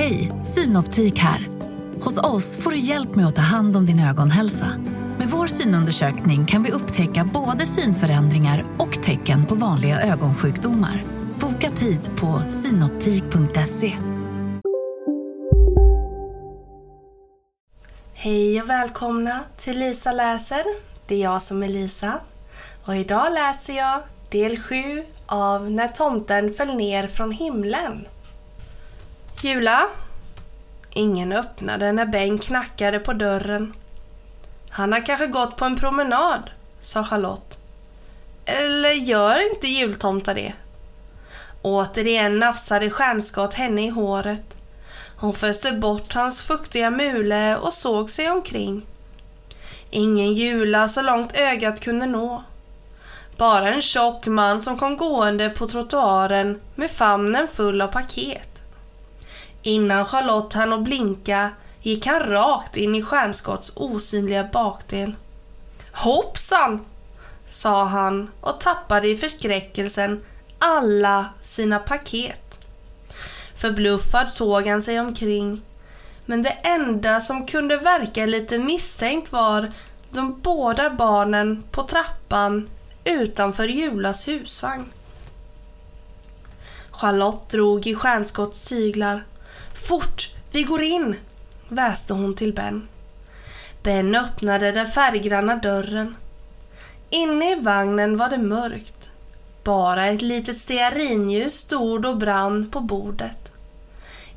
Hej, Synoptik här. Hos oss får du hjälp med att ta hand om din ögonhälsa. Med vår synundersökning kan vi upptäcka både synförändringar och tecken på vanliga ögonsjukdomar. Boka tid på synoptik.se. Hej och välkomna till Lisa läser. Det är jag som är Lisa. Och idag läser jag del 7 av När tomten föll ner från himlen. Jula? Ingen öppnade när Bengt knackade på dörren. Han har kanske gått på en promenad, sa Charlotte. Eller gör inte jultomtar det? Återigen nafsade Stjärnskott henne i håret. Hon föste bort hans fuktiga mule och såg sig omkring. Ingen Jula så långt ögat kunde nå. Bara en tjock man som kom gående på trottoaren med famnen full av paket. Innan Charlotte hann att blinka gick han rakt in i Stjärnskotts osynliga bakdel. Hoppsan! sa han och tappade i förskräckelsen alla sina paket. Förbluffad såg han sig omkring. Men det enda som kunde verka lite misstänkt var de båda barnen på trappan utanför Julas husvagn. Charlotte drog i Stjärnskotts tyglar. Fort, vi går in! väste hon till Ben. Ben öppnade den färggranna dörren. Inne i vagnen var det mörkt. Bara ett litet stearinljus stod och brann på bordet.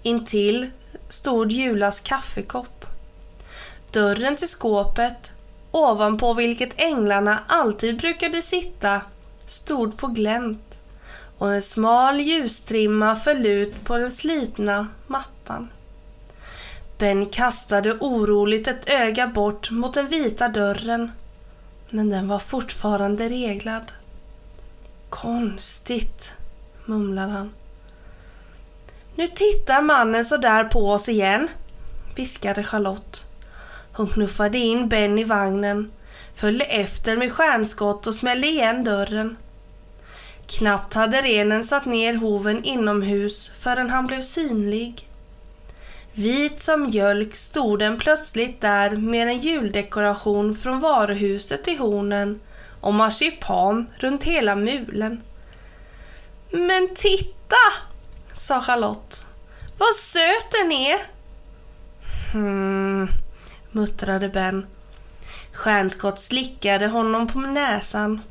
Intill stod Julas kaffekopp. Dörren till skåpet, ovanpå vilket änglarna alltid brukade sitta, stod på glänt och en smal ljustrimma föll ut på den slitna mattan. Ben kastade oroligt ett öga bort mot den vita dörren, men den var fortfarande reglad. Konstigt, mumlade han. Nu tittar mannen så där på oss igen, viskade Charlotte. Hon knuffade in Ben i vagnen, följde efter med stjärnskott och smällde igen dörren. Knappt hade renen satt ner hoven inomhus förrän han blev synlig. Vit som mjölk stod den plötsligt där med en juldekoration från varuhuset i hornen och marsipan runt hela mulen. Men titta! sa Charlotte. Vad söt den är! Hmm, muttrade Ben. Stjärnskott slickade honom på näsan.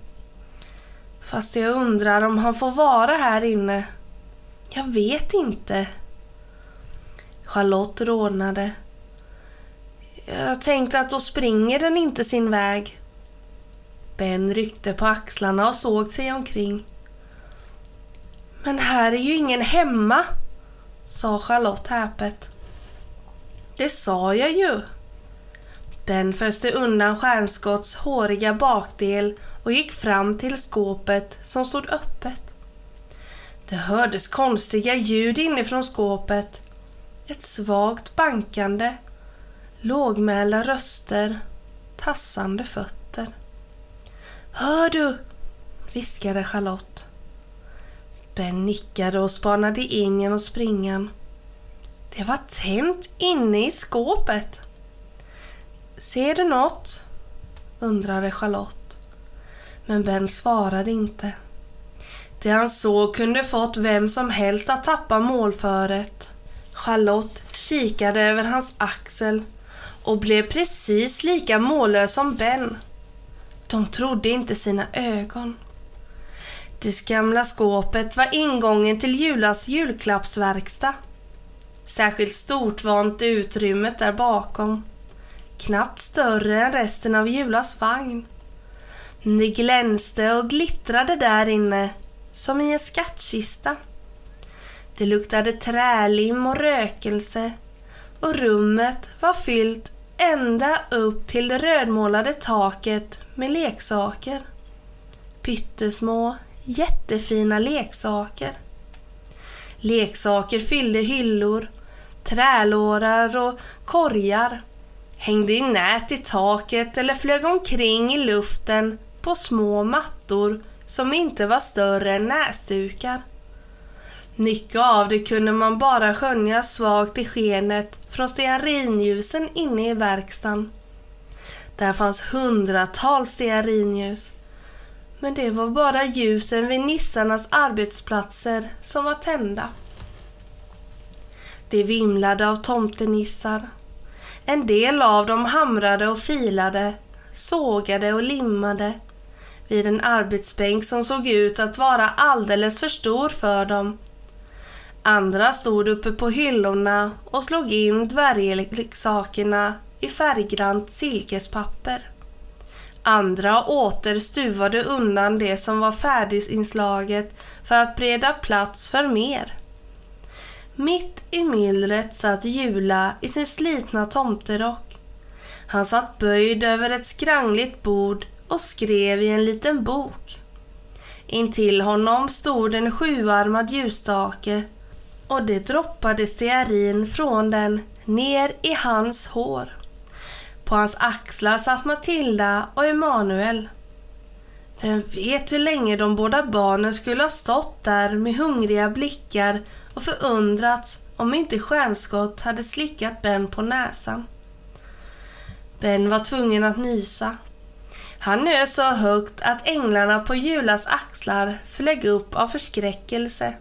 Fast jag undrar om han får vara här inne. Jag vet inte. Charlotte rodnade. Jag tänkte att då springer den inte sin väg. Ben ryckte på axlarna och såg sig omkring. Men här är ju ingen hemma, sa Charlotte häpet. Det sa jag ju. Ben föste undan Stjärnskotts håriga bakdel och gick fram till skåpet som stod öppet. Det hördes konstiga ljud inifrån skåpet. Ett svagt bankande, lågmälda röster, tassande fötter. Hör du? viskade Charlotte. Ben nickade och spanade in genom springan. Det var tänt inne i skåpet. Ser du något? undrade Charlotte men Ben svarade inte. Det han såg kunde fått vem som helst att tappa målföret. Charlotte kikade över hans axel och blev precis lika mållös som Ben. De trodde inte sina ögon. Det gamla skåpet var ingången till Julas julklappsverkstad. Särskilt stort var inte utrymmet där bakom. Knappt större än resten av Julas vagn. Det glänste och glittrade där inne, som i en skattkista. Det luktade trälim och rökelse och rummet var fyllt ända upp till det rödmålade taket med leksaker. Pyttesmå, jättefina leksaker. Leksaker fyllde hyllor, trälårar och korgar, hängde i nät i taket eller flög omkring i luften på små mattor som inte var större än näsdukar. Mycket av det kunde man bara skönja svagt i skenet från stearinljusen inne i verkstaden. Där fanns hundratals stearinljus. Men det var bara ljusen vid nissarnas arbetsplatser som var tända. Det vimlade av tomtenissar. En del av dem hamrade och filade, sågade och limmade vid en arbetsbänk som såg ut att vara alldeles för stor för dem. Andra stod uppe på hyllorna och slog in dvärgleksakerna i färggrant silkespapper. Andra åter stuvade undan det som var färdiginslaget för att bereda plats för mer. Mitt i myllret satt Jula i sin slitna tomterock. Han satt böjd över ett skrangligt bord och skrev i en liten bok. Intill honom stod en sjuarmad ljusstake och det droppade stearin från den ner i hans hår. På hans axlar satt Matilda och Emanuel. Vem vet hur länge de båda barnen skulle ha stått där med hungriga blickar och förundrats om inte Stjärnskott hade slickat Ben på näsan. Ben var tvungen att nysa. Han nös så högt att änglarna på Julas axlar flög upp av förskräckelse.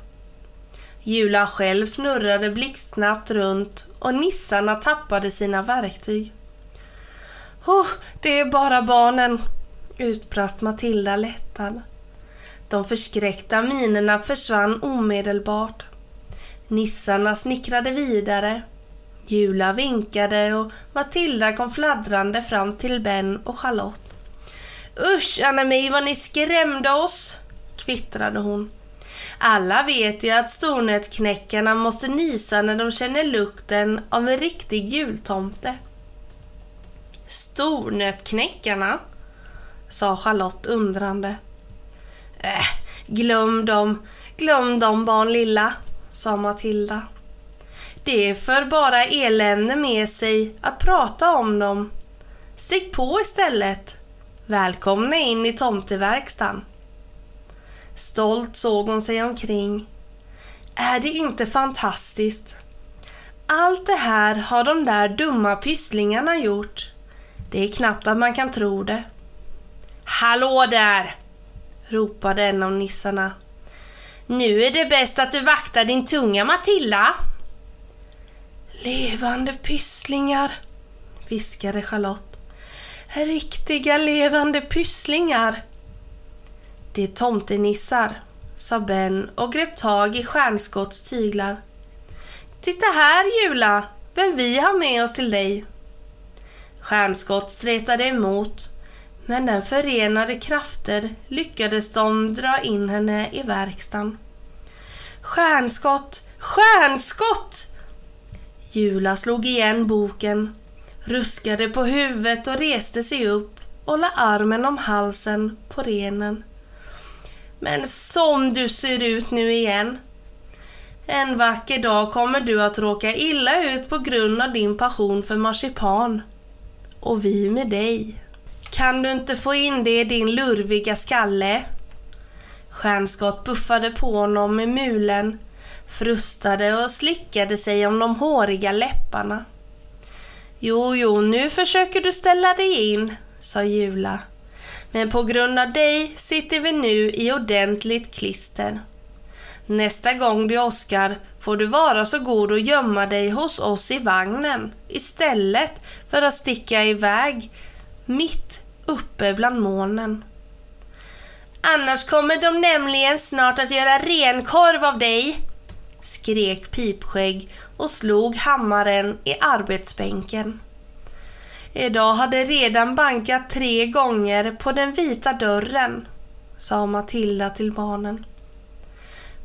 Jula själv snurrade blixtsnabbt runt och nissarna tappade sina verktyg. Oh, det är bara barnen, utbrast Matilda lättad. De förskräckta minerna försvann omedelbart. Nissarna snickrade vidare. Jula vinkade och Matilda kom fladdrande fram till Ben och Charlotte. Usch Anna-Mi vad ni skrämde oss, kvittrade hon. Alla vet ju att stornötknäckarna måste nysa när de känner lukten av en riktig jultomte. Stornötknäckarna? sa Charlotte undrande. Äh, glöm dem, glöm dem barn lilla, sa Matilda. Det för bara elände med sig att prata om dem. Stick på istället. Välkomna in i tomteverkstan. Stolt såg hon sig omkring. Är det inte fantastiskt? Allt det här har de där dumma pysslingarna gjort. Det är knappt att man kan tro det. Hallå där! ropade en av nissarna. Nu är det bäst att du vaktar din tunga, Matilda. Levande pysslingar, viskade Charlotte. Riktiga levande pysslingar. Det är tomtenissar, sa Ben och grep tag i Stjärnskotts tyglar. Titta här, Jula, vem vi har med oss till dig. Stjärnskott stretade emot, men den förenade krafter lyckades de dra in henne i verkstaden. Stjärnskott! Stjärnskott! Jula slog igen boken, ruskade på huvudet och reste sig upp och la armen om halsen på renen. Men som du ser ut nu igen. En vacker dag kommer du att råka illa ut på grund av din passion för marsipan. Och vi med dig. Kan du inte få in det i din lurviga skalle? Stjärnskott buffade på honom med mulen, frustade och slickade sig om de håriga läpparna. Jo, jo, nu försöker du ställa dig in, sa Jula. Men på grund av dig sitter vi nu i ordentligt klister. Nästa gång du åskar får du vara så god och gömma dig hos oss i vagnen istället för att sticka iväg mitt uppe bland molnen. Annars kommer de nämligen snart att göra renkorv av dig, skrek Pipskägg och slog hammaren i arbetsbänken. Idag hade redan bankat tre gånger på den vita dörren, sa Matilda till barnen.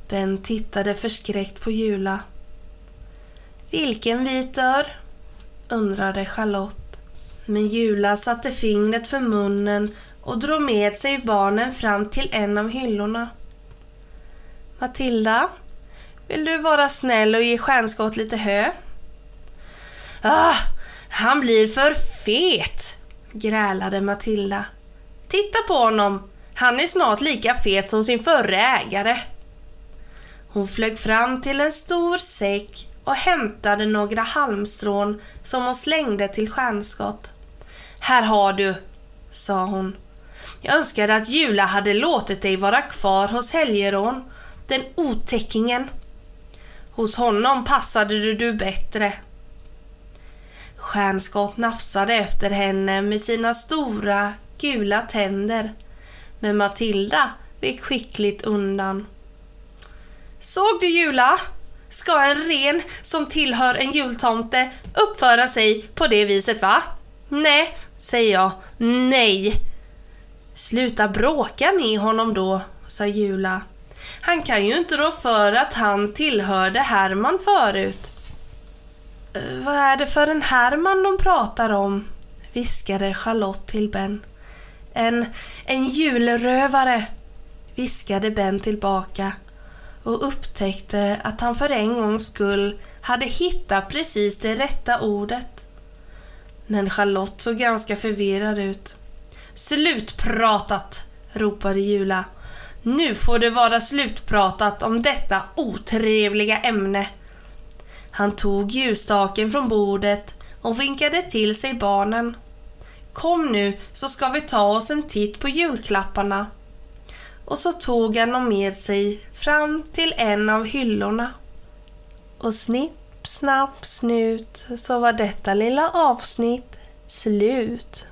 Ben tittade förskräckt på Jula. Vilken vit dörr? undrade Charlotte. Men Jula satte fingret för munnen och drog med sig barnen fram till en av hyllorna. Matilda, vill du vara snäll och ge Stjärnskott lite hö? Ah, han blir för fet, grälade Matilda. Titta på honom, han är snart lika fet som sin förre ägare. Hon flög fram till en stor säck och hämtade några halmstrån som hon slängde till Stjärnskott. Här har du, sa hon. Jag önskar att Jula hade låtit dig vara kvar hos Helgerån, den otäckingen. Hos honom passade du bättre. Stjärnskott nafsade efter henne med sina stora gula tänder, men Matilda vek skickligt undan. Såg du Jula? Ska en ren som tillhör en jultomte uppföra sig på det viset va? Nej, säger jag. Nej! Sluta bråka med honom då, sa Jula. Han kan ju inte rå för att han tillhörde Herman förut. Eh, vad är det för en Herman de pratar om? viskade Charlotte till Ben. En, en julrövare, viskade Ben tillbaka och upptäckte att han för en gångs skull hade hittat precis det rätta ordet. Men Charlotte såg ganska förvirrad ut. Slutpratat! ropade Jula. Nu får det vara slutpratat om detta otrevliga ämne. Han tog ljusstaken från bordet och vinkade till sig barnen. Kom nu så ska vi ta oss en titt på julklapparna. Och så tog han dem med sig fram till en av hyllorna. Och snipp, snapp, snut så var detta lilla avsnitt slut.